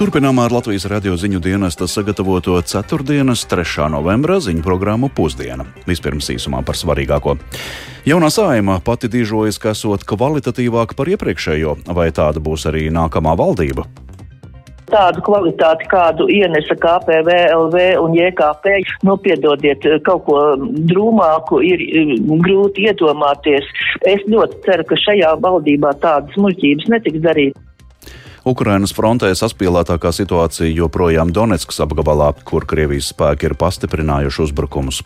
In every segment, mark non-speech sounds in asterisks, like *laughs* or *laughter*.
Turpinām ar Latvijas radio ziņu dienesta sagatavoto 4. 3. novembra ziņu programmu Pusdiena. Vispirms īsumā par svarīgāko. Jaunā saima pati dižojas, ka esot kvalitatīvāka par iepriekšējo, vai tāda būs arī nākamā valdība? tādu kvalitāti, kādu ienesa KPV, LV un JKP. Nu, piedodiet, kaut ko drūmāku ir grūti iedomāties. Es ļoti ceru, ka šajā valdībā tādas muļķības netiks darītas. Ukrainas frontē saspīlētākā situācija joprojām Donetskas apgabalā, kur Krievijas spēki ir pastiprinājuši uzbrukumus.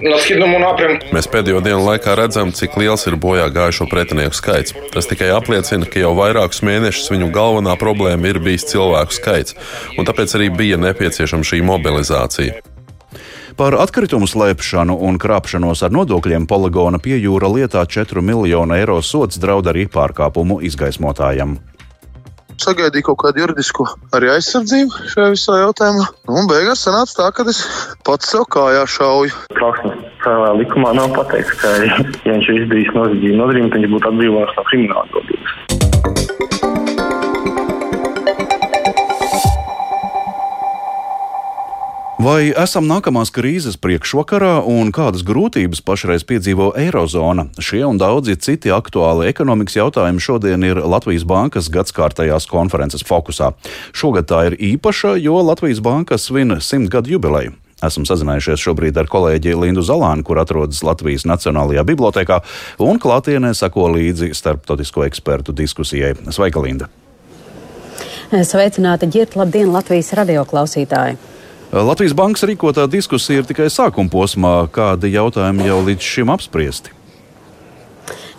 Mēs pēdējo dienu laikā redzam, cik liels ir bojā gājušo pretinieku skaits. Tas tikai apliecina, ka jau vairākus mēnešus viņu galvenā problēma ir bijis cilvēku skaits, un tāpēc arī bija nepieciešama šī mobilizācija. Par atkritumu slēpšanu un krāpšanos ar nodokļiem poligona pie jūra lietā 4 miljonu eiro sots draud arī pārkāpumu izgaismotājam sagaidīju kaut kādu juridisku arī aizsardzību šajā visā jautājumā. Un beigās sanāca tā, ka es pats sev kājā šauju. Trauksmes savā likumā nav pateikts, ka, ja viņš ir izdarījis noziedzību nodarījumu, tad viņš būtu atbrīvots no krimināla atbildības. Vai esam nākamās krīzes priekšvakarā un kādas grūtības pašreiz piedzīvo Eirozona? Šie un daudzi citi aktuāli ekonomikas jautājumi šodien ir Latvijas Bankas gadskārtajās konferences fokusā. Šogad tā ir īpaša, jo Latvijas Banka svin simtgadu jubileju. Esam sazinājušies šobrīd ar kolēģi Lindu Zalānu, kur atrodas Latvijas Nacionālajā bibliotekā, un klātienē sako līdzi starptautisko ekspertu diskusijai. Sveika, Linda! Sveicināti, ģirt, labdien, Latvijas radio klausītāji! Latvijas bankas rīkotā diskusija ir tikai sākuma posmā, kādi jautājumi jau līdz šim apspriesti.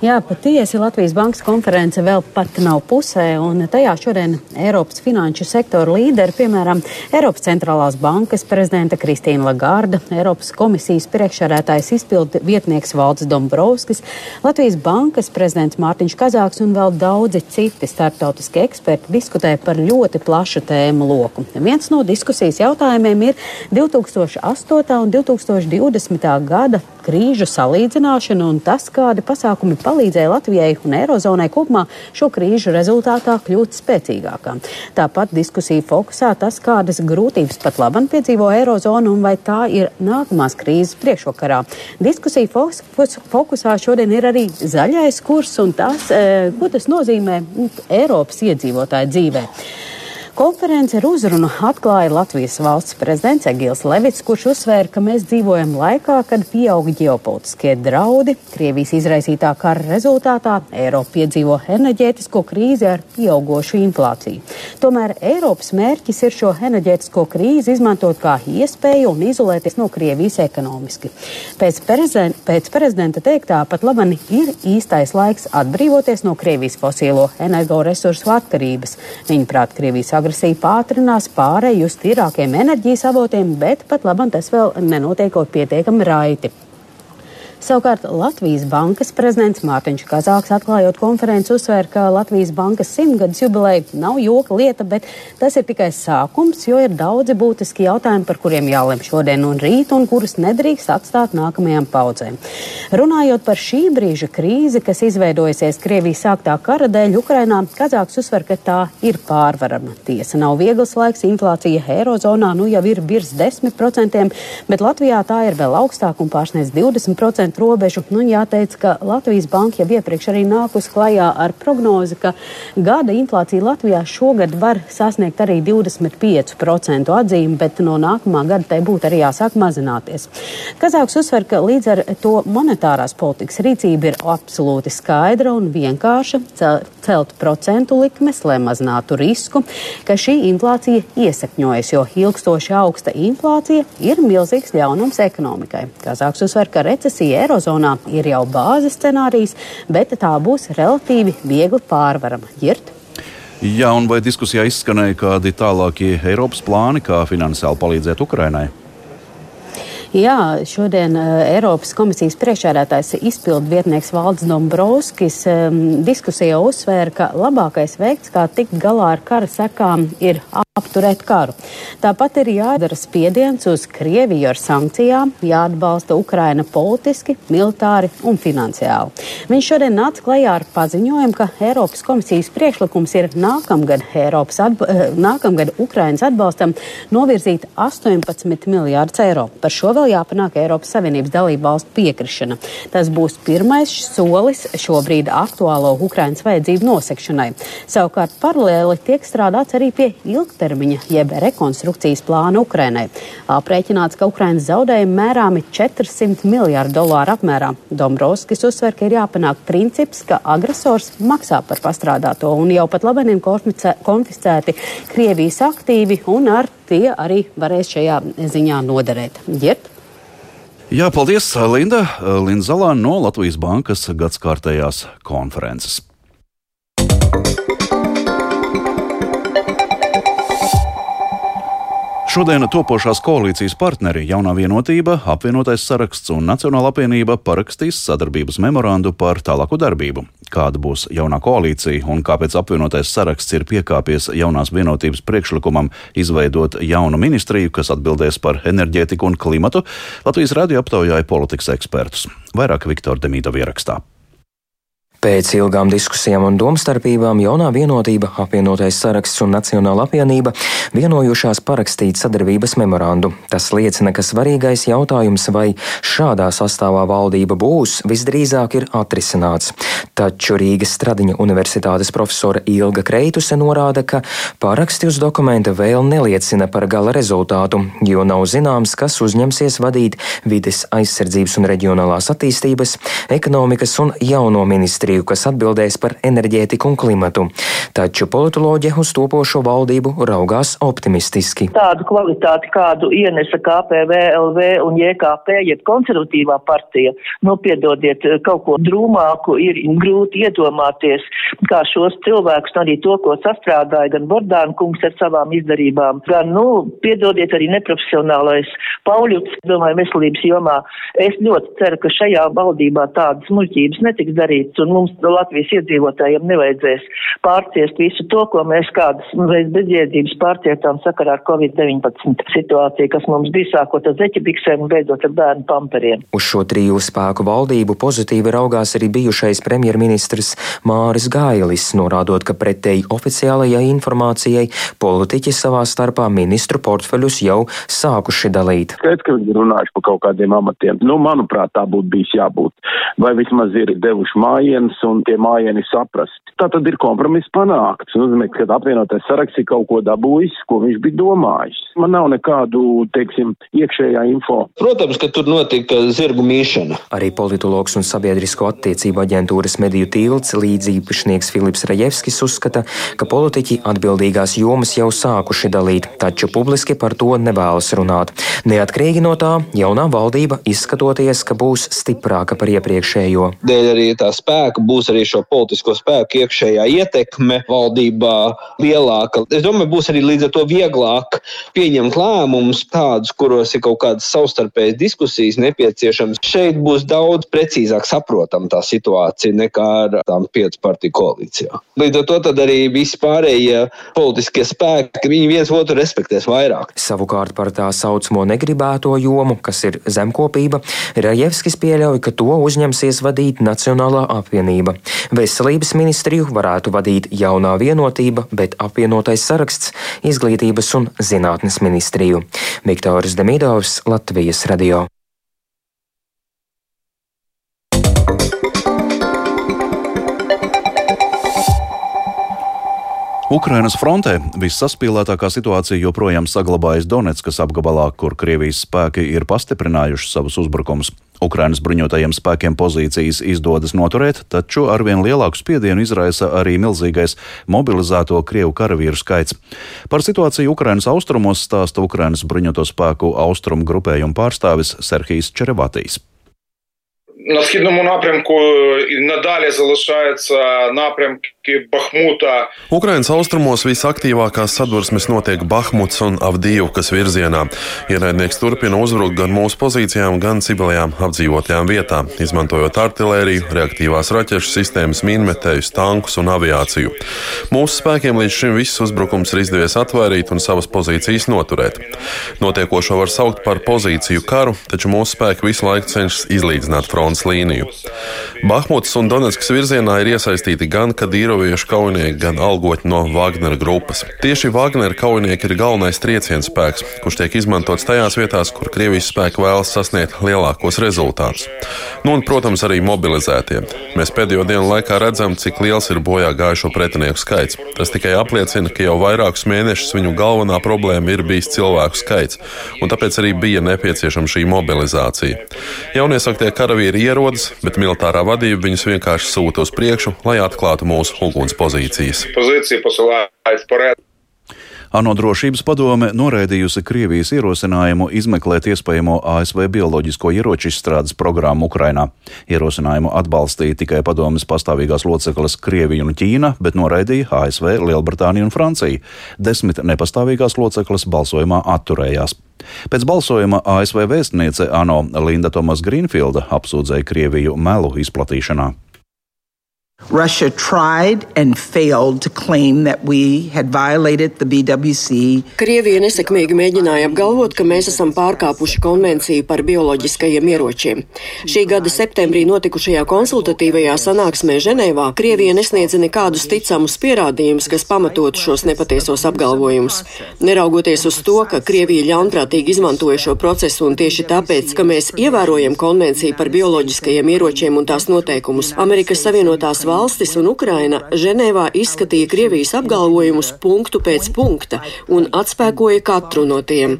Jā, patiesi Latvijas Bankas konference vēl pat nav pusē, un tajā šodien Eiropas finanšu sektora līderi, piemēram, Eiropas centrālās bankas prezidenta Kristīna Lagarda, Eiropas komisijas priekšsēdētājs izpildu vietnieks Valds Dombrovskis, Latvijas Bankas prezidents Mārtiņš Kazāks un vēl daudzi citi starptautiski eksperti diskutē par ļoti plašu tēmu loku. Viens no diskusijas jautājumiem ir 2008. un 2020. gada krīžu salīdzināšana un tas, kādi pasākumi palīdzēja Latvijai un Eirozonai kopumā šo krīžu rezultātā kļūt spēcīgākām. Tāpat diskusija fokusā tas, kādas grūtības pat labam piedzīvo Eirozona un vai tā ir nākamās krīzes priekšvakarā. Diskusija fokusā šodien ir arī zaļais kurs un tas, eh, ko tas nozīmē Eiropas iedzīvotāju dzīvē. Konference ar uzrunu atklāja Latvijas valsts prezidents Egils Levits, kurš uzsvēra, ka mēs dzīvojam laikā, kad pieaug ģeopolitiskie draudi. Krievijas izraisītā kara rezultātā Eiropa piedzīvo enerģētisko krīzi ar pieaugošu inflāciju. Tomēr Eiropas mērķis ir šo enerģētisko krīzi izmantot kā iespēju un izolēties no Krievijas ekonomiski. Pēc, prezident, pēc prezidenta teiktā pat labani ir īstais laiks atbrīvoties no Krievijas fosīlo energoresursu atkarības. Viņuprāt, Krievijas agresija pātrinās pārēju uz tīrākiem enerģijas avotiem, bet pat labam tas vēl nenotiekot pietiekami raiti. Savukārt Latvijas bankas prezidents Mārtiņš Kazāks atklājot konferenci uzsvēra, ka Latvijas bankas simtgadus jubileja nav joka lieta, bet tas ir tikai sākums, jo ir daudzi būtiski jautājumi, par kuriem jālem šodien un rīt un kurus nedrīkst atstāt nākamajām paudzēm. Runājot par šī brīža krīzi, kas izveidojusies Krievijas sāktā kara dēļ Ukrainā, Kazāks uzsver, ka tā ir pārvarama. Tiesa nav viegls laiks, inflācija Eirozonā nu jau ir virs 10%, bet Latvijā tā ir vēl augstāk un pārsniedz 20% robežu. Nu, jāteic, ka Latvijas banka jau iepriekš arī nākus klajā ar prognozi, ka gada inflācija Latvijā šogad var sasniegt arī 25% atzīmi, bet no nākamā gada tai būtu arī jāsāk mazināties. Kazāks uzsver, ka līdz ar to monetārās politikas rīcība ir absolūti skaidra un vienkārša celt procentu likmes, lai mazinātu risku, ka šī inflācija iesakņojas, jo ilgstoši augsta inflācija ir milzīgs ļaunums ekonomikai. Kazāks uzsver, ka recesija Eirozonā ir jau bāzes scenārijs, bet tā būs relatīvi viegli pārvarama. Ģirt? Jā, un vai diskusijā izskanēja kādi tālākie Eiropas plāni, kā finansiāli palīdzēt Ukrainai? Jā, šodien uh, Eiropas komisijas priekšsēdētājs izpildu vietnieks Valds Dombrovskis um, diskusijā uzsvēra, ka labākais veids, kā tikt galā ar kara sekām, ir apturēt karu. Tāpat ir jādara spiediens uz Krieviju ar sankcijām, jāatbalsta Ukraina politiski, militāri un finansiāli. Viņš šodien nāca klajā ar paziņojumu, ka Eiropas komisijas priekšlikums ir nākamgad, Eiropas atba eh, nākamgad Ukrainas atbalstam novirzīt 18 miljārdus eiro. Par šo vēl jāpanāk Eiropas Savienības dalību valstu piekrišana. Tas būs pirmais solis šobrīd aktuālo Ukrainas vajadzību nosekšanai. Savukārt paralēli tiek strādāts arī pie ilgtermiņa ilgtermiņa, jeb rekonstrukcijas plānu Ukrainai. Aprēķināts, ka Ukrainas zaudējumi mērāmi 400 miljārdu dolāru apmērā. Dombrovskis uzsver, ka ir jāpanāk princips, ka agresors maksā par pastrādāto, un jau pat labeniem konfiscēti Krievijas aktīvi, un ar tie arī varēs šajā ziņā noderēt. Ģirt? Jā, paldies, Linda. Linda Zalāna no Latvijas Bankas gadskārtējās konferences. Šodien topošās koalīcijas partneri Jaunā vienotība, apvienotais saraksts un Nacionāla apvienība parakstīs sadarbības memorandu par tālāku darbību. Kāda būs jaunā koalīcija un kāpēc apvienotais saraksts ir piekāpies jaunās vienotības priekšlikumam izveidot jaunu ministriju, kas atbildēs par enerģētiku un klimatu, Latvijas radio aptaujāja politikas ekspertus. Vairāk Viktora Demīdova ierakstā. Pēc ilgām diskusijām un domstarpībām jaunā vienotība, apvienotais saraksts un Nacionāla apvienība vienojušās parakstīt sadarbības memorandu. Tas liecina, ka svarīgais jautājums, vai šādā sastāvā valdība būs, visdrīzāk ir atrisināts. Taču Rīgas Stradiņa universitātes profesora Ilga Kreituse norāda, ka paraksti uz dokumenta vēl neliecina par gala rezultātu, jo nav zināms, kas uzņemsies vadīt vides aizsardzības un reģionālās attīstības, ekonomikas un jauno ministriju ministriju, kas atbildēs par enerģētiku un klimatu. Taču politoloģi uz topošo valdību raugās optimistiski. Tādu kvalitāti, kādu ienesa KPV, LV un JKP, jeb konservatīvā partija, nu, piedodiet, kaut ko drūmāku ir grūti iedomāties, kā šos cilvēkus, arī to, ko sastrādāja gan Bordāna kungs ar savām izdarībām, gan, nu, piedodiet, arī neprofesionālais Pauļuts, domāju, veselības jomā. Es ļoti ceru, ka šajā valdībā tādas muļķības netiks darīts, un mums Latvijas iedzīvotājiem nevajadzēs pārciest visu to, ko mēs kādas reiz bezjēdzības pārcietām sakarā ar Covid-19 situāciju, kas mums bija sākot ar zeķibiksēm un beidzot ar bērnu pamperiem. Uz šo triju spēku valdību pozitīvi raugās arī bijušais premjerministrs Māris Gailis, norādot, ka pretēji oficiālajai informācijai politiķi savā starpā ministru portfeļus jau sākuši dalīt. Skaidrs, ka viņi runājuši par kaut kādiem amatiem. Nu, manuprāt, tā būtu bijis jābūt. Vai vismaz ir devuši mājienas un tie mājieni saprast. Tā tad ir kompromiss panākts. Tas nozīmē, ka apvienotais saraksts ir kaut ko dabūjis, ko viņš bija domājis. Man nav nekādu, teiksim, iekšējā info. Protams, ka tur notika zirgu mīšana. Arī politologs un sabiedrisko attiecību aģentūras mediju tilts līdzīpašnieks Filips Rajevskis uzskata, ka politiķi atbildīgās jomas jau sākuši dalīt, taču publiski par to nevēlas runāt. Neatkarīgi no tā, jaunā valdība izskatoties, ka būs stiprāka par iepriekšējo. Dēļ arī tā spēka būs arī šo politisko spēku iekšējā ietekme valdībā lielāka. Es domāju, būs arī līdz ar to vieglāk pieņemt lēmumus tādus, kuros ir kaut kādas savstarpējas diskusijas nepieciešams. Šeit būs daudz precīzāk saprotama tā situācija nekā ar tām piecu partiju koalīcijā. Līdz ar to arī visi pārējie politiskie spēki, viņi viens otru respektēs vairāk. Savukārt par tā saucamo negribēto jomu, kas ir zemkopība, Rajevskis pieļauj, ka to uzņemsies vadīt Nacionālā apvienība. Veselības ministriju varētu vadīt jaunā vienotība, bet apvienotais saraksts - izglītības un zinātnes ministriju. Viktors Demidovs, Latvijas radio. Ukrainas frontē vissaspīlētākā situācija joprojām saglabājas Donetskas apgabalā, kur Krievijas spēki ir pastiprinājuši savus uzbrukumus. Ukrainas bruņotajiem spēkiem pozīcijas izdodas noturēt, taču arvien lielāku spiedienu izraisa arī milzīgais mobilizēto Krievu karavīru skaits. Par situāciju Ukrainas austrumos stāsta Ukrainas bruņoto spēku austrumu grupējumu pārstāvis Serhijas Čerevatīs. На східному напрямку і надалі залишаються напрямки Ukrainas austrumos visaktīvākās sadursmes notiek Bahmuts un Avdīvkas virzienā. Ienaidnieks turpina uzbrukt gan mūsu pozīcijām, gan civilajām apdzīvotajām vietām, izmantojot artēriju, reaktīvās raķešu sistēmas, mīnmetējus, tankus un aviāciju. Mūsu spēkiem līdz šim viss uzbrukums ir izdevies atvairīt un savas pozīcijas noturēt. Notiekošo var saukt par pozīciju karu, taču mūsu spēki visu laiku cenšas izlīdzināt frontes līniju. Bahmuts un Donetskas virzienā ir iesaistīti gan Kadīra Eiroviešu kaujinieki, gan algoķi no Wagnera grupas. Tieši Wagnera kaujinieki ir galvenais trieciens spēks, kurš tiek izmantots tajās vietās, kur Krievijas spēki vēlas sasniegt lielākos rezultātus. Nu, un, protams, arī mobilizētie. Mēs pēdējo dienu laikā redzam, cik liels ir bojā gājušo pretinieku skaits. Tas tikai apliecina, ka jau vairākus mēnešus viņu galvenā problēma ir bijis cilvēku skaits, un tāpēc arī bija nepieciešama šī mobilizācija. Jauniesaktie karavīri ierodas, bet militārā vadība viņus vienkārši sūta uz priekšu, lai atklātu mūsu ugunspozīcijas. ANO drošības padome noraidījusi Krievijas ierosinājumu izmeklēt iespējamo ASV bioloģisko ieroču izstrādes programmu Ukrainā. Ierosinājumu atbalstīja tikai padomes pastāvīgās locekles Krievija un Ķīna, bet noraidīja ASV, Lielbritānija un Francija. Desmit nepastāvīgās locekles balsojumā atturējās. Pēc balsojuma ASV vēstniece ANO Linda Tomas Greenfielda apsūdzēja Krieviju melu izplatīšanā. Russia tried and failed to claim that we had violated the BWC. Krievija nesekmīgi mēģināja apgalvot, ka mēs esam pārkāpuši konvenciju par bioloģiskajiem ieročiem. Šī gada septembrī notikušajā konsultatīvajā sanāksmē Ženēvā Krievija nesniedza nekādus ticamus pierādījumus, kas pamatotu šos nepatiesos apgalvojumus. Neraugoties uz to, ka Krievija ļaunprātīgi izmantoja šo procesu un tieši tāpēc, ka mēs ievērojam konvenciju par bioloģiskajiem ieročiem un tās noteikumus, Amerikas Savienotās valstis un Ukraina Ženēvā izskatīja Krievijas apgalvojumus punktu pēc punkta un atspēkoja katru no tiem.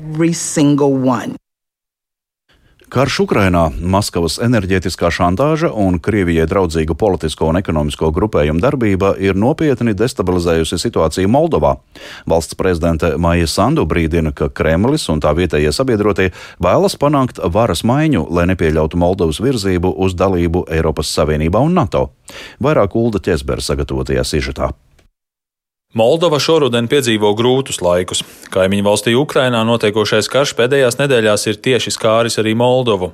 Karš Ukrainā, Maskavas enerģētiskā šantāža un Krievijai draudzīgu politisko un ekonomisko grupējumu darbība ir nopietni destabilizējusi situāciju Moldovā. Valsts prezidente Maija Sandu brīdina, ka Kremlis un tā vietējie sabiedrotie vēlas panākt varas maiņu, lai nepieļautu Moldovas virzību uz dalību Eiropas Savienībā un NATO. Vairāk Ulda Ķesbera sagatavotajā sižetā. Moldova šoruden piedzīvo grūtus laikus. Kaimiņu valstī Ukrainā notiekošais karš pēdējās nedēļās ir tieši skāris arī Moldovu.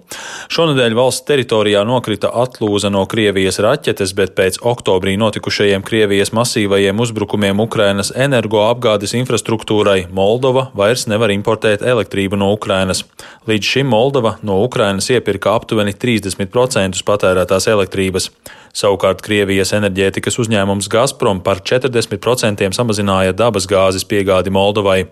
Šonadēļ valsts teritorijā nokrita atlūza no Krievijas raķetes, bet pēc oktobrī notikušajiem Krievijas masīvajiem uzbrukumiem Ukrainas energoapgādes infrastruktūrai Moldova vairs nevar importēt elektrību no Ukrainas. Līdz šim Moldova no Ukrainas iepirka aptuveni 30% patērētās elektrības. Savukārt Krievijas enerģētikas uzņēmums Gazprom par 40% samazināja dabas gāzes piegādi Moldovai.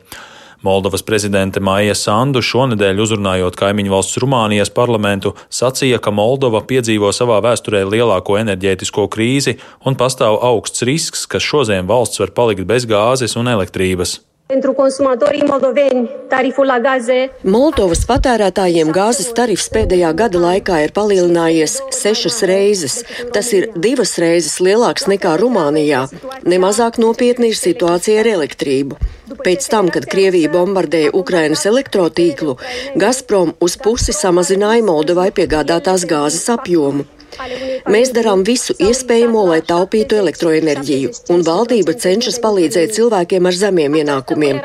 Moldovas prezidente Maija Sandu šonadēļ uzrunājot kaimiņu valsts Rumānijas parlamentu, sacīja, ka Moldova piedzīvo savā vēsturē lielāko enerģētisko krīzi un pastāv augsts risks, ka šodien valsts var palikt bez gāzes un elektrības. Pentru consumatorii moldoveni, tariful la gaze. Moldovas patērētājiem gāzes tarifs pēdējā gada laikā ir palielinājies sešas reizes. Tas ir divas reizes lielāks nekā Rumānijā. Nemazāk nopietni ir situācija ar elektrību. Pēc tam, kad Krievija bombardēja Ukrainas elektrotīklu, Gazprom uz pusi samazināja Moldovai piegādātās gāzes apjomu. Mēs darām visu iespējamo, lai taupītu elektroenerģiju, un valdība cenšas palīdzēt cilvēkiem ar zemiem ienākumiem.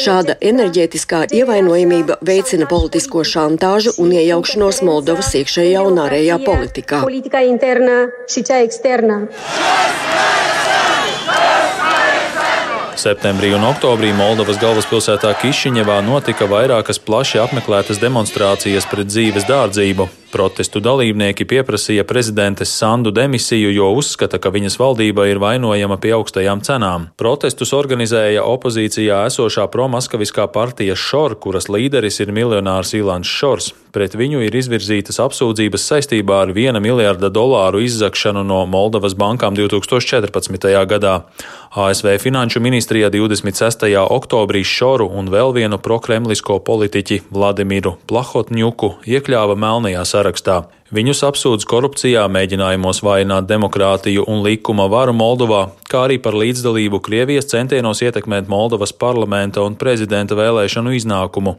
Šāda enerģētiskā ievainojamība veicina politisko šantāžu un iejaukšanos Moldovas iekšējā un ārējā politikā. Septembrī un oktobrī Moldovas galvaspilsētā Kišiņevā notika vairākas plaši apmeklētas demonstrācijas pret dzīves dārdzību. Protestu dalībnieki pieprasīja prezidentes Sandu demisiju, jo uzskata, ka viņas valdība ir vainojama pie augstajām cenām. Protestus organizēja opozīcijā esošā promaskaviskā partija Šor, kuras līderis ir miljonārs Ilants Šors. Pret viņu ir izvirzītas apsūdzības saistībā ar 1 miljārda dolāru izzakšanu no Moldovas bankām 2014. gadā. ASV Finanšu ministrijā 26. oktobrī Šoru un vēl vienu prokremlisko politiķi Vladimiru Plahotņuku iekļāva melnajā sarakstā sarakstā. Viņus apsūdz korupcijā, mēģinājumos vājināt demokrātiju un likuma varu Moldovā, kā arī par līdzdalību Krievijas centienos ietekmēt Moldovas parlamenta un prezidenta vēlēšanu iznākumu.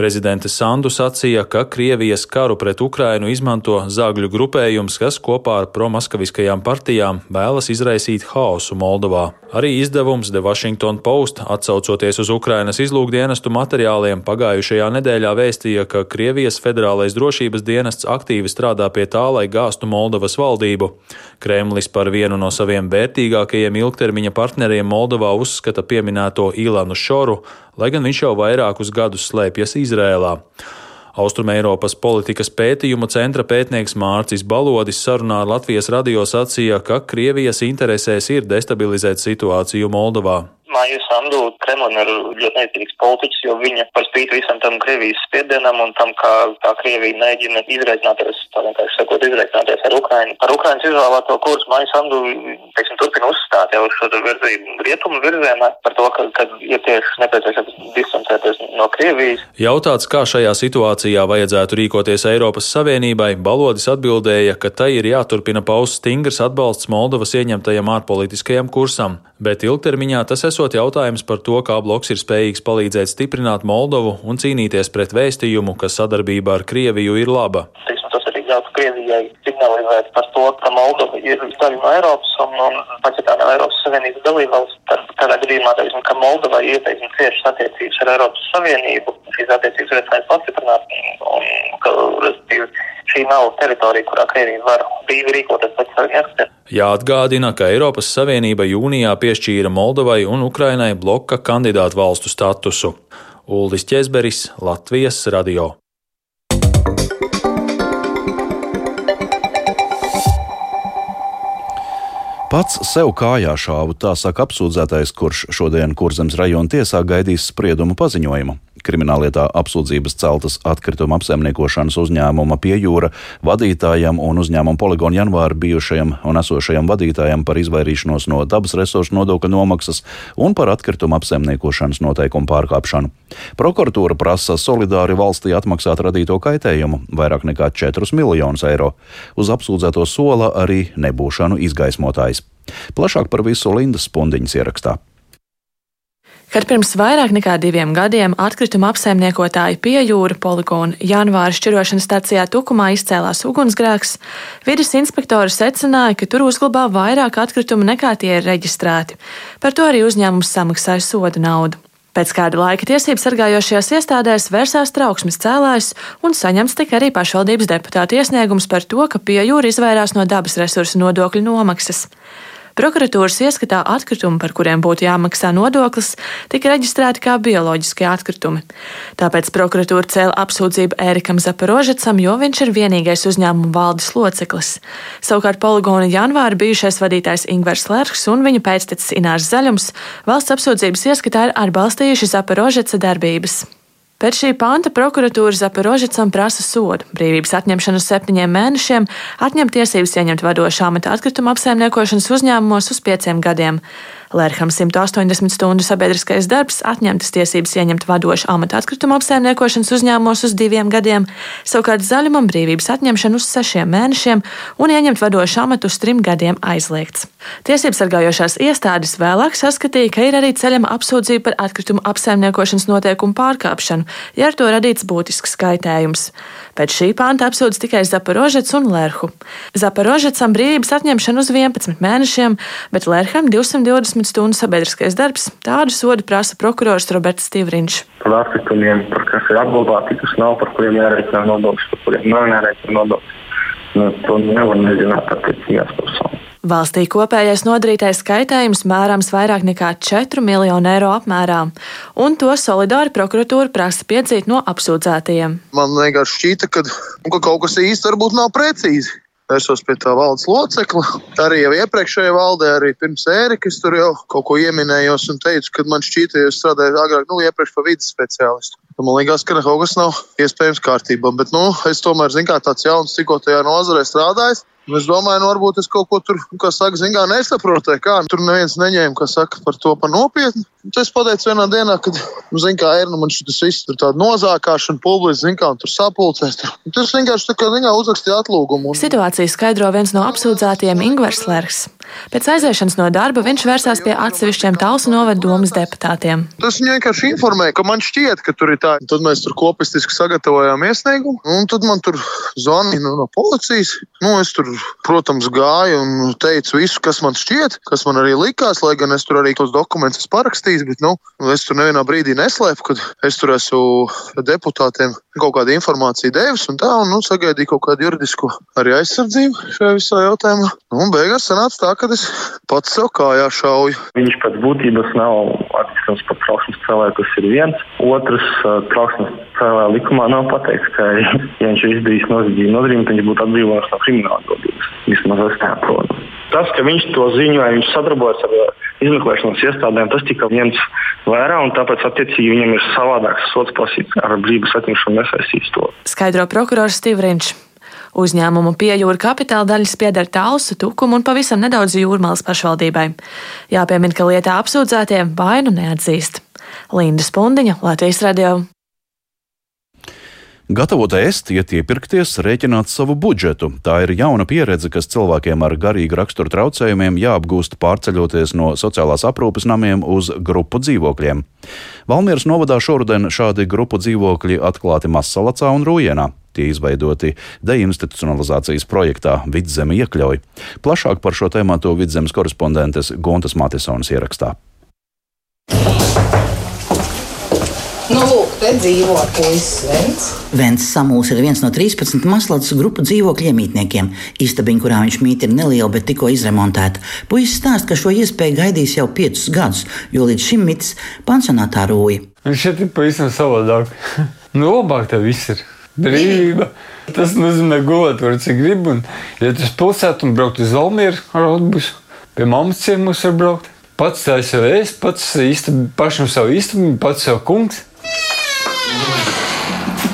Prezidente Sandu sacīja, ka Krievijas karu pret Ukrainu izmanto zāgļu grupējums, kas kopā ar promaskaviskajām partijām vēlas izraisīt haosu Moldovā. Arī izdevums The Washington Post, atsaucoties uz Ukrainas izlūkdienestu materiāliem, pagājušajā nedēļā vēstīja, ka Krievijas federālais drošības dienests aktīvi strādā pie tā, lai gāstu Moldovas valdību. Kremlis par vienu no saviem vērtīgākajiem ilgtermiņa partneriem Moldovā uzskata pieminēto Ilanu Šoru, lai gan viņš jau vairākus gadus slēpjas Izrēlā. Austrumēropas politikas pētījumu centra pētnieks Mārcis Balodis sarunā ar Latvijas radio sacīja, ka Krievijas interesēs ir destabilizēt situāciju Moldovā. Māja Sandu Kremlim ir ļoti neizturīgs politiķis, jo viņa par spīti visam tam Krievijas spiedienam un tam, kā tā Krievija mēģina izreikināties, tā vienkārši sakot, izreikināties ar Ukrainu. Ar Ukrainas izvēlēto kursu Māja Sandu, teiksim, turpina uzstāt jau uz šo virzību rietumu virzienā par to, ka, ka ir tieši nepieciešams distancēties no Krievijas. Jautāts, kā šajā situācijā vajadzētu rīkoties Eiropas Savienībai, Balodis atbildēja, ka tai ir jāturpina paust stingrs atbalsts Moldovas ieņemtajam ārpolitiskajam kursam, bet ilgtermiņā tas esot esot jautājums par to, kā bloks ir spējīgs palīdzēt stiprināt Moldovu un cīnīties pret vēstījumu, ka sadarbība ar Krieviju ir laba. Ļautu Krievijai signalizēt par to, ka Moldova ir daļa no Eiropas un, un pats ja tā nav Eiropas Savienības dalībvalsts, tad tādā gadījumā, teiksim, ka Moldova ir teiksim, ciešas attiecības ar Eiropas Savienību, šīs attiecības iespējams pastiprināt un, ka, respektīvi, šī nav teritorija, kurā Krievija var brīvi rīkoties pēc saviem ieskatiem. Jāatgādina, ka Eiropas Savienība jūnijā piešķīra Moldovai un Ukrainai bloka kandidātu valstu statusu. Uldis Česberis, Latvijas radio. Pats sev kājā šāvu, tā saka apsūdzētais, kurš šodien Kurzemes rajona tiesā gaidīs spriedumu paziņojumu. Krimināllietā apsūdzības celtas atkrituma apsaimniekošanas uzņēmuma piejūra vadītājam un uzņēmuma poligonu janvāra bijušajam un esošajam vadītājam par izvairīšanos no dabas resursu nodokļa nomaksas un par atkrituma apsaimniekošanas noteikumu pārkāpšanu. Prokuratūra prasa solidāri valstī atmaksāt radīto kaitējumu - vairāk nekā 4 miljonus eiro. Uz apsūdzēto sola arī nebūšanu izgaismotājs. Plašāk par visu Lindas Spundiņas ierakstā kad pirms vairāk nekā diviem gadiem atkrituma apsaimniekotāji pie jūra poligona janvāra šķirošanas stācijā Tukumā izcēlās ugunsgrēks, vidas inspektori secināja, ka tur uzglabā vairāk atkritumu nekā tie ir reģistrēti. Par to arī uzņēmums samaksāja soda naudu. Pēc kāda laika tiesību sargājošajās iestādēs vērsās trauksmes cēlājs un saņemts tika arī pašvaldības deputāta iesniegums par to, ka pie jūra izvairās no dabas resursu nodokļu nomaksas. Prokuratūras ieskatā atkritumi, par kuriem būtu jāmaksā nodoklis, tika reģistrēti kā bioloģiskie atkritumi. Tāpēc prokuratūra cēla apsūdzību Ērikam Zaporožecam, jo viņš ir vienīgais uzņēmuma valdes loceklis. Savukārt poligona janvāra bijušais vadītājs Ingvars Lērks un viņa pēctecis Inārs Zaļums valsts apsūdzības ieskatā ir atbalstījuši Zaporožeca darbības. Pēc šī panta prokuratūra Zaporožicam prasa sodu, brīvības atņemšanu septiņiem mēnešiem, atņemt tiesības ieņemt vadošu amata atkrituma apsaimniekošanas uzņēmumos uz pieciem gadiem. Lērham 180 stundu sabiedriskais darbs, atņemtas tiesības ieņemt vadošu amatu atkrituma apsaimniekošanas uzņēmumos uz diviem gadiem, savukārt zaļumam brīvības atņemšana uz sešiem mēnešiem un ieņemt vadošu amatu uz trim gadiem aizliegts. Tiesības sargājošās iestādes vēlāk saskatīja, ka ir arī ceļama apsūdzība par atkritumu apsaimniekošanas noteikumu pārkāpšanu, ja ar to radīts būtisks kaitējums. Pēc šī panta apsūdz tikai Zaporožets un Lerhu. Zaporožetsam brīvības atņemšana uz 11 mēnešiem, bet Lerham 220 12 stundu sabiedriskais darbs. Tādu sodu prasa prokurors Roberts Stīvriņš. Par atkritumiem, par kas ir apglabāti, kas nav, par kuriem jārēķina nodoklis, par kuriem nav jārēķina nodoklis. Nu, to nevar nezināt attiecīgās personas. Valstī kopējais nodarītais kaitējums mērāms vairāk nekā 4 miljonu eiro apmērā, un to solidāri prokuratūra prasa piedzīt no apsūdzētajiem. Man vienkārši šķīta, ka, ka kaut kas īsti varbūt nav precīzi vērsos pie tā valdes locekla. Arī jau iepriekšējā valdē, arī pirms ērikas tur jau kaut ko ieminējos un teicu, ka man šķīta, ja strādāju agrāk, nu, iepriekš par vidas speciālistu. Man liekas, ka kas nav iespējams kārtībā, bet, nu, es tomēr, zinu, kā tāds jauns, tikko tajā nozarē strādājis, Nu, es domāju, nu, varbūt es kaut ko tur, kā saka, zināmā mērā nesaprotu. Kā tur neviens neņēma, kas saka par to par nopietnu. Es pateicu vienā dienā, kad, nu, zināmā mērā, ir, nu, man šis viss tur tāda nozākāšana, publiski, zināmā mērā, tur sapulcēs. Tas vienkārši tā kā, zināmā mērā, uzrakstīja atlūgumu. Un... Situāciju skaidro viens no apsūdzētajiem Ingvers Lērks. Pēc aiziešanas no darba viņš vērsās pie atsevišķiem Talsu novada domas deputātiem. Tas viņu vienkārši informēja, ka man šķiet, ka tur ir tā. Tad mēs tur kopistiski sagatavojām iesniegumu, un tad man tur zvanīja nu, no policijas. Nu, es tur, protams, gāju un teicu visu, kas man šķiet, kas man arī likās, lai gan es tur arī tos dokumentus parakstījis, bet nu, es tur nevienā brīdī neslēpu, kad es tur esmu deputātiem kaut kādu informāciju devis un tā, un nu, sagaidīju kaut kādu juridisku arī aizsardzību šajā visā jautājumā. Nu, un beigās sanāca tā, ka es pats sev kājā šauju. Viņš pēc būtības nav attīstīts par trauksmes cēlāju, kas ir viens. Otrs trauksmes cēlāja likumā nav pateikts, ka, ja viņš ir izdarījis noziedzību nodarījumu, tad viņš būtu atbrīvots no krimināla atbildības. Vismaz es tā saprotu. Tas, ka viņš to ziņoja, viņš sadarbojas ar izmeklēšanas iestādēm, tas tika ņemts vērā, un tāpēc attiecīgi viņam ir savādāks sots prasīts ar brīvības atņemšanu nesaistīts to. Skaidro prokurors Stīvriņš. Uzņēmumu piejūra kapitāla daļas pieder Talsu, Tukumu un pavisam nedaudz Jūrmālas pašvaldībai. Jāpiemina, ka lietā apsūdzētie vainu neatzīst. Linda Spundiņa, Latvijas radio. Gatavot ēst, iet iepirkties, rēķināt savu budžetu. Tā ir jauna pieredze, kas cilvēkiem ar garīgu raksturu traucējumiem jāapgūst pārceļoties no sociālās aprūpes namiem uz grupu dzīvokļiem. Valmieras novadā šoruden šādi grupu dzīvokļi atklāti Masalacā un Rūjienā. Tie izveidoti deinstitucionalizācijas projektā Vidzeme iekļauj. Plašāk par šo tēmu Vidzemes korespondentes Gontas Matisonas ierakstā. Nu, lūk, te dzīvo puisis Vents. Vents Samuls ir viens no 13 maslātas grupu dzīvokļu iemītniekiem. Istabiņa, kurā viņš mīt, ir neliela, bet tikko izremontēta. Puisis stāsta, ka šo iespēju gaidījis jau piecus gadus, jo līdz šim mitis pansionātā rūja. Viņš šeit ir pavisam savādāk. *laughs* nu, labāk tev viss ir. Brīvība. Tas nozīmē gulēt, var cik grib. Un, ja tu uz pilsētu un braukt uz Valmieru ar autobusu, pie mammas ciemos var braukt. Pats tā jau es, pats īsti, pašam savu īstenību, pats savu kungs.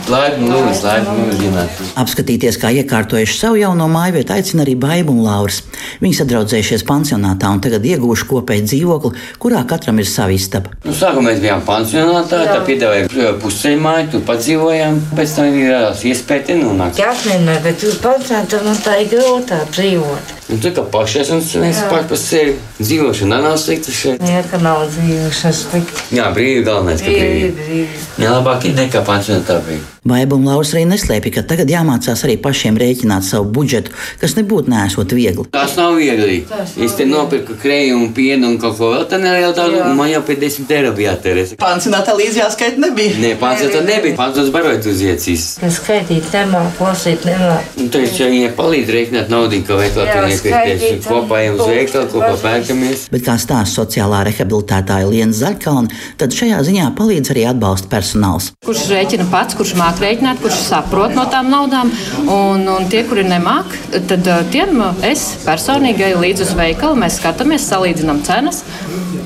Laipni lūdzu, laipni lūdzu. Apskatīties, kā iekārtojuši savu jauno māju vietu, aicina arī Baiba un Lauris. Viņi sadraudzējušies pansionātā un tagad ieguvuši kopēju dzīvokli, kurā katram ir sava istaba. Nu, sākumā mēs bijām pansionātā, tā piedāvāja pusceļu māju, tur padzīvojām, pēc tam ir radās iespēja te nonākt. Jā, nē, bet uz pansionātā man tā ir grūtāk dzīvot. Un tu kā pašais un es pašu par sevi dzīvošana nav slikta šeit. Jā, ka nav dzīvošana slikta. Jā, brīvi galvenais, ka brīvi. brīvi. Jā, labāk ir nekā brīvi. Baiba un Lauris arī neslēpja, ka tagad jāmācās arī pašiem rēķināt savu budžetu, kas nebūtu nesot viegli. Tas nav viegli. Es te nopirku krējumu, pienu un kaut ko vēl tādu nelielu tādu, un man jau pie 10 eiro bija jātērē. Pansionātā līdz jāskaita nebija. Nē, pansionātā nebija. Pansionātā barot uz iecīs. Es skaitīt nemāku, lasīt nemāku. Un tad ja palīdz rēķināt naudu, ka veiklā tur nepieties. Kopā ejam uz veikalu, kopā pērkamies. Bet kā stāsta sociālā rehabilitētāja Liena Zaļkalna, tad šajā ziņā palīdz arī atbalsta personāls. Kurš rēķina pats, kurš māk rēķināt, kurš saprot no tām naudām, un, un tie, kuri nemāk, tad tiem es personīgi eju līdzi uz veikalu, mēs skatāmies, salīdzinām cenas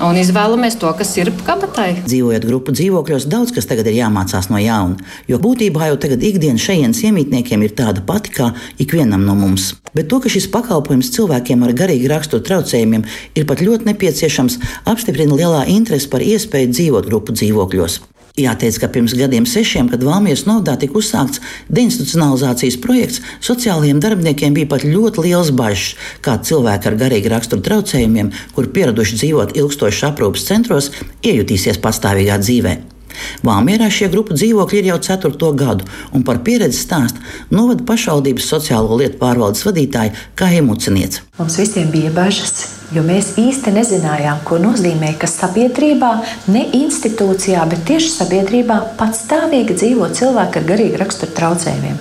un izvēlamies to, kas ir kabatai. Dzīvojot grupu dzīvokļos, daudz kas tagad ir jāmācās no jauna, jo būtībā jau tagad ikdienas šejienes iemītniekiem ir tāda pati kā ikvienam no mums. Bet to, ka šis pakalpojums cilvēkiem ar garīgi raksturu traucējumiem ir pat ļoti nepieciešams, apstiprina lielā interese par iespēju dzīvot grupu dzīvokļos. Jāteic, ka pirms gadiem sešiem, kad Valmijas novadā tika uzsākts deinstitucionalizācijas projekts, sociālajiem darbiniekiem bija pat ļoti liels bažas, kā cilvēki ar garīgi raksturu traucējumiem, kur pieraduši dzīvot ilgstošas aprūpes centros, iejutīsies pastāvīgā dzīvē. Valmierā šie grupu dzīvokļi ir jau ceturto gadu, un par pieredzi stāsta novada pašvaldības sociālo lietu pārvaldes vadītāja Kāja Muciniec. Mums visiem bija bažas, jo mēs īsti nezinājām, ko nozīmē, ka sabiedrībā, ne institūcijā, bet tieši sabiedrībā patstāvīgi dzīvo cilvēki ar garīgu raksturu traucējumiem.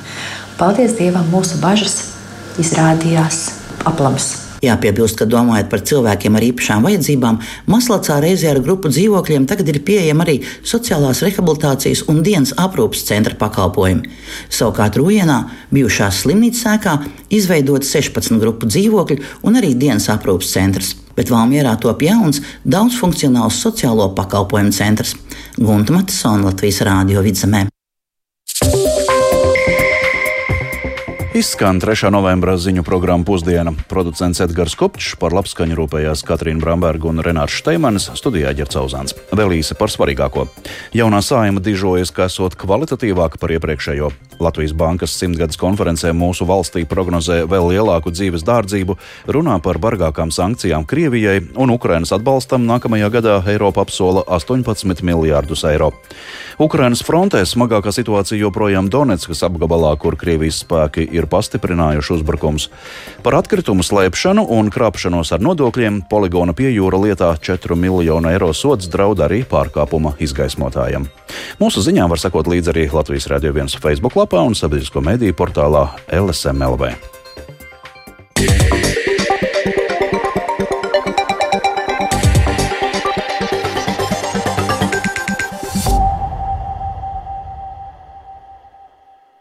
Paldies Dievam, mūsu bažas izrādījās aplams. Jāpiebilst, ka domājot par cilvēkiem ar īpašām vajadzībām, Maslacā reizē ar grupu dzīvokļiem tagad ir pieejama arī sociālās rehabilitācijas un dienas aprūpas centra pakalpojumi. Savukārt Rūjienā, bijušās slimnīcas sēkā, izveidot 16 grupu dzīvokļu un arī dienas aprūpas centrs. Bet Valmjerā top jauns, daudzfunkcionāls sociālo pakalpojumu centrs - Gunta Matisona Latvijas Rādio vidzemē. Izskan 3. novembra ziņu programma Pusdiena. Producents Edgars Kopčs par labskaņu rūpējās Katrīna Bramberga un Renārs Šteimanis, studijā ģercauzāns. Vēl īsi par svarīgāko. Jaunā sājuma dižojas, ka esot kvalitatīvāka par iepriekšējo. Latvijas Bankas simtgades konferencē mūsu valstī prognozē vēl lielāku dzīves dārdzību, runā par bargākām sankcijām Krievijai un Ukrainas atbalstam nākamajā gadā Eiropa apsola 18 miljārdus eiro. Ukrainas frontē smagākā situācija joprojām Donetskas apgabalā, kur Krievijas spēki ir ir pastiprinājuši uzbrukums. Par atkritumu slēpšanu un krāpšanos ar nodokļiem poligona pie jūra lietā 4 miljonu eiro sods draud arī pārkāpuma izgaismotājiem. Mūsu ziņām var sekot līdzi arī Latvijas Rādio 1 Facebook lapā un sabiedrisko mediju portālā LSMLV. Yeah.